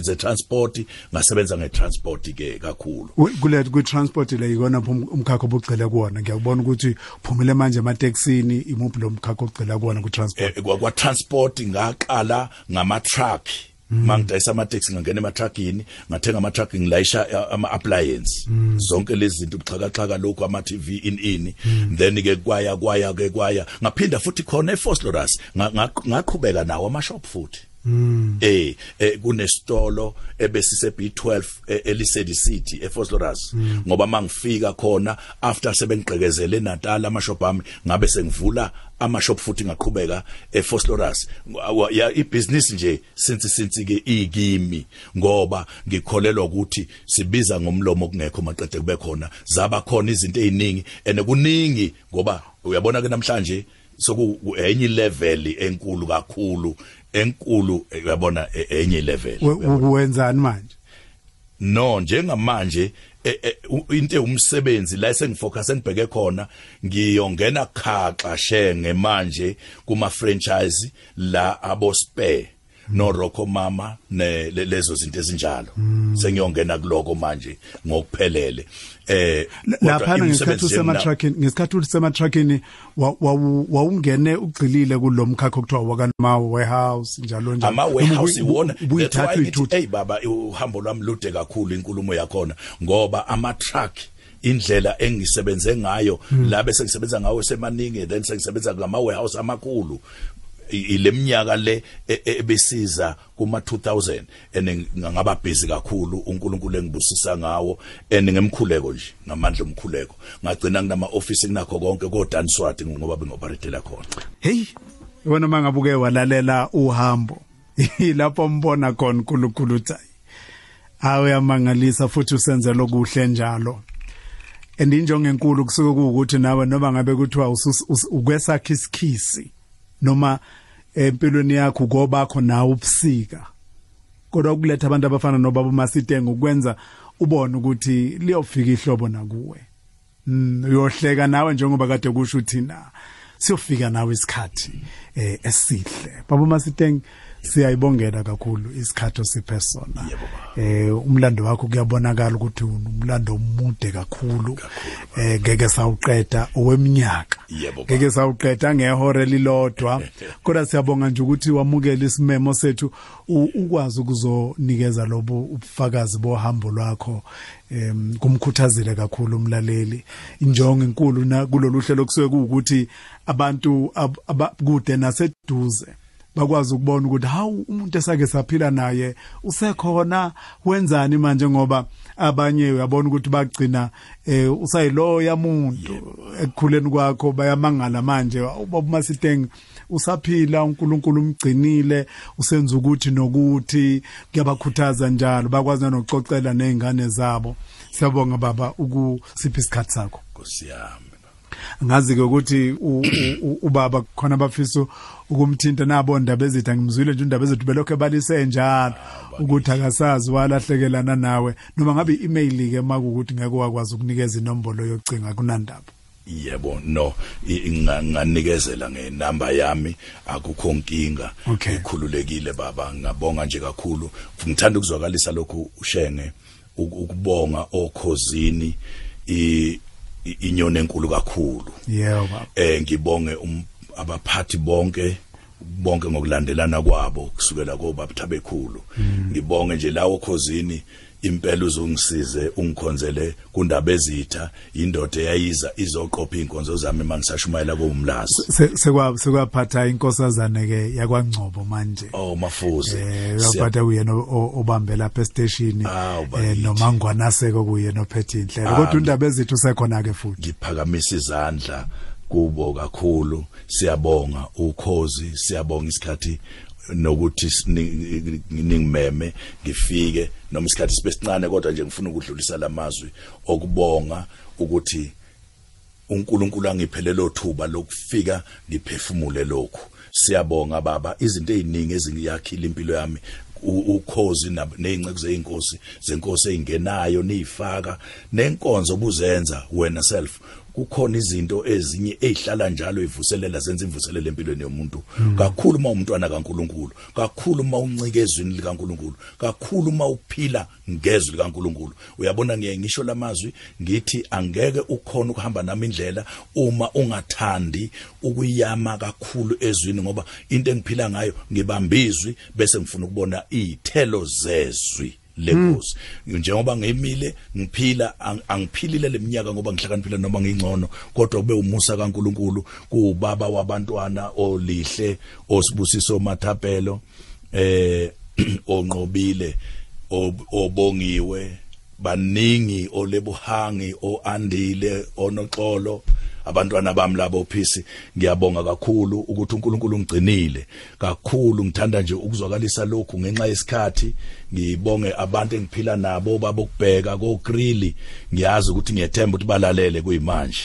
ze transport ngasebenza ngetransport ke kakhulu. U- kule kwi-transport le yikona pho um- umkhakha obugcile kuwona? Ngiyakubona ukuthi uphumile manje emateksini imuphi lo mkhakha ogcila kuwona kwi-transport eh, kwa kwa transport ngaqala ngama truck mangidayisa ama taxi ngangena ema truckini ngathenga ama truck ngilayisha eh, ama appliance zonke lezi zinto kuxhakaxhaka lokhu ama TV in in then ke kwaya kwaya ke kwaya. Ngaphinda futhi khona eFosloras ngaqhubeka nawo ama shop futhi. Eh eh, kunesitolo ebesise B12 eh, elisedi city eFosloras ngoba mangifika khona after sebengigqekezele eNatal amashop ami ngabe sengivula amashop futhi ngaqhubeka eFosloras ya ibusiness nje since since ke ikimi ngoba ngikholelwa ukuthi sibiza ngomlomo kungekho maqede kube khona. Zaba khona izinto eziningi ene kuningi ngoba uyabona ke namhlanje soku enye level enkulu kakhulu enkulu uyabona eh, enye level. We- ukwenzani manje? No njengamanje eh, u- into umsebenzi la sengifocus engibheke khona ngiyongena khaxa shenge manje kuma franchise la abo spare no Rocco Mama ne le- lezo zinto ezinjalo. Mm. sengiyongena kuloko manje ngokuphelele. Eh lapha ngesikhathi imisebenzi usema yemina- trucking ngesikhathi usema trucking wawungene ugcilile kulomkhakha okuthiwa wakama warehouse njalo. Njalo ama warehouse iwona. uyithutha hey baba uhambo lwami lude kakhulu inkulumo yakhona. Ngoba ama truck indlela engisebenze ngayo Hmm. la bese ngisebenza ngawo semaningi then sengisebenza ngama warehouse amakhulu. Ileminyaka le e- e- ebesiza kuma 2000 and ngaba busy kakhulu uNkulunkulu engibusisa ngawo and ngemkhuleko nje ngamandla omkhuleko. Ngagcina nginama office kunakho konke ko Danswati ngoba bengoperatela khona. Hey wena mangabuke walalela uhambo lapho mbona khona uNkulunkulu uthi awe yamangalisa futhi usenze lokuhle njalo. And injongo enkulu kusuke kuukuthi nawe noma ngabe kuthiwa ukwesakha isikhisi noma empilweni yakho kobakho nawe ubusika. Kodwa ukuletha abantu abafana nobaba Masitengo ukwenza ubone ukuthi liyofika ihlobo nakuwe. Mm, uyohleka nawe njengoba kade kusho uthina. Siyofika nawe isikhathi eh esihle. Baba Masiteng siyayibongela kakhulu isikhathi osiphe sona. Eh umlando wakho kuyabonakala ukuthi umlando omude kakhulu. Eh ngeke sawuqeda oweminyaka. Ngeke sawuqeda ngehora lilodwa kodwa siyabonga nje ukuthi wamukela isimemo sethu ukwazi ukuzonikeza lobo ubufakazi bohambo lwakho. Em kumkhuthazile kakhulu umlaleli. Injongo enkulu na kulolu hlelo kusuke kuukuthi abantu ab- abakude naseduze. Bakwazi ukubona ukuthi hawu umuntu esake saphila naye usekhona wenzani manje? Ngoba abanye uyabona ukuthi bagcina eh usayilo yamuntu ekukhuleni kwakho bayamangala manje. Ubaba Masiteng usaphila uNkulunkulu umgcinile usenza ukuthi nokuthi kuyabakhuthaza njalo bakwazi nokuxoxela nezingane zabo. Siyabonga baba ukusipha isikhathi sakho. Nkosi yami. Ngazi ke ukuthi u- u- u- ubaba khona abafisa ukumthinta nabo ndaba ezitha ngimzwile nje indaba ezethu belokho ebalise njalo ukuthi akasazi walahlekelana nawe. Noma ngabe i-email ke makukuthi ngeke wakwazi ukunikeza inombolo yocinga kunandaba? Yebo no. I- nga- nganikezela ngenamba yami. Akukho nkinga. Okay. ikhululekile baba. Ngabonga nje kakhulu. Ngithanda ukuzwakalisa lokhu ushenge uk- ukubonga okhozini i- i- inyoni enkulu kakhulu. Yebo baba. Eh ngibonge um- abaphathi bonke bonke ngokulandelana kwabo kusukela kobaba Thabekhulu. Ngibonge nje lawo khozini impela uzongisize ungikhonzele kundaba ezitha indoda eyayiza izoqopha inkonzo zami mangisashumayela komlazi Se- sekwa sekwaphatha inkosazane ke yakwangcobo manje. Oh mafuze. Eh Siya- uyaphatha uyena o- obambe lapha estation Awu, eh bakithi. noma ngwanaseko kuyena ophethe inhlelo kodwa indaba ezithu sekhona ke futhi? Ngiphakamisa izandla kubo kakhulu. Siyabonga ukhozi siyabonga isikhathi nokuthi sini- ningimeme ngifike. Noma isikhathi sibe sincane kodwa nje ngifuna ukudlulisa lamazwi okubonga ukuthi uNkulunkulu angiphelelo thuba lokufika ngiphefumule lokhu. Siyabonga baba. Izinto eziningi eziyakhila impilo yami ukhozi nezinceke zeinkosi zenkosi eingenayo nizifaka nenkonzo obuzenza wena self. Kukhona izinto ezinye ezihlala njalo ivuselela zenza imvuselelo empilweni yomuntu. Kakhulu uma umntwana kaNkuluNkulu kakhulu uma uncike ezwini likaNkuluNkulu kakhulu uma uphila ngezwi likaNkuluNkulu. Uyabona ngiye ngisho lamazwi ngithi angeke ukhona ukuhamba nami indlela uma ungathandi ukuyama kakhulu ezwini ngoba into engiphila ngayo ngibambizwi bese ngifuna ukubona izithelo zezwi. Lenkosi njengoba ngimile ngiphila ang- angiphilile leminyaka ngoba ngihlakaniphile noma ngingcono kodwa kube umusa kaNkuluNkulu kuubaba wabantwana olihle osibusiso mathapelo eh onqobile ob- obongiwe baningi olebuhangi oandile onoxolo abantwana bami labo phisi ngiyabonga kakhulu ukuthi uNkulunkulu ungigcinile kakhulu ngithanda nje ukuzwakalisa lokhu ngenxa yesikhathi. Ngibonge abantu engiphila nabo babokubheka ko grill ngiyazi ukuthi ngiyethemba ukuthi balalele kuyimanje.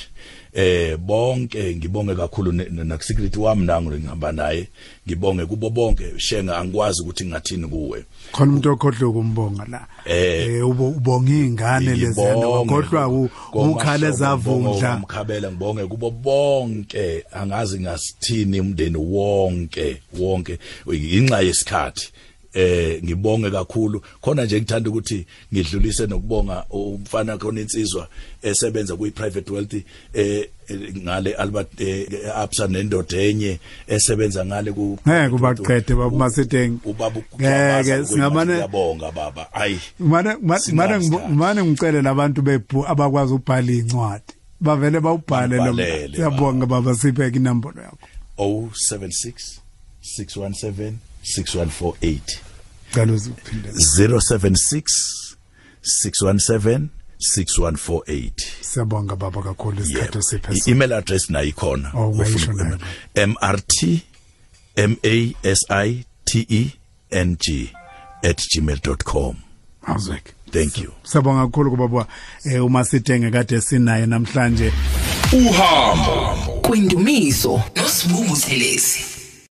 Eh bonke ngibonge kakhulu nakusecurity wami nangu ngihamba naye. Ngibonge kubo bonke. Shenga angikwazi ukuthi ngingathini kuwe. Khona umuntu okhohlwe kumbonga la. Eh. eh ubo- ubonga ingane leziyana wakhohlwa u- ukhale zavundla. Mkhabela ngibonge kubo bonke. Angazi ngasithini umndeni wonke wonke. Inxa yesikhathi. Eh ngibonge kakhulu. Khona nje ngithanda ukuthi ngidlulise nokubonga umfana khona insizwa esebenza kuyi private wealth eh ngale Albert eh, Absa nendoda enye esebenza ngale ku ngeke ubaqede baba Masiteng ubaba ngeke singabane ngiyabonga baba. Ayi mane mane Singazi mane ngicele labantu bebhu abakwazi ukubhala incwadi. Bavele bawubhale lo siyabonga baba. siphe inombolo yakho. 076 617 6148 cela uziphinde 076 617 6148 siyabonga baba kakhulu isikhathi siphe I- email address nayo ikhona Oh, ungayisho Ufuna nayo. uku- mrt m a s i t e n g at gmail.com awuzweke thank you. Siyabonga kakhulu kubaba eh uma sithenge kade sinaye namhlanje. Uhambo. Kwindumiso nosibungu selezi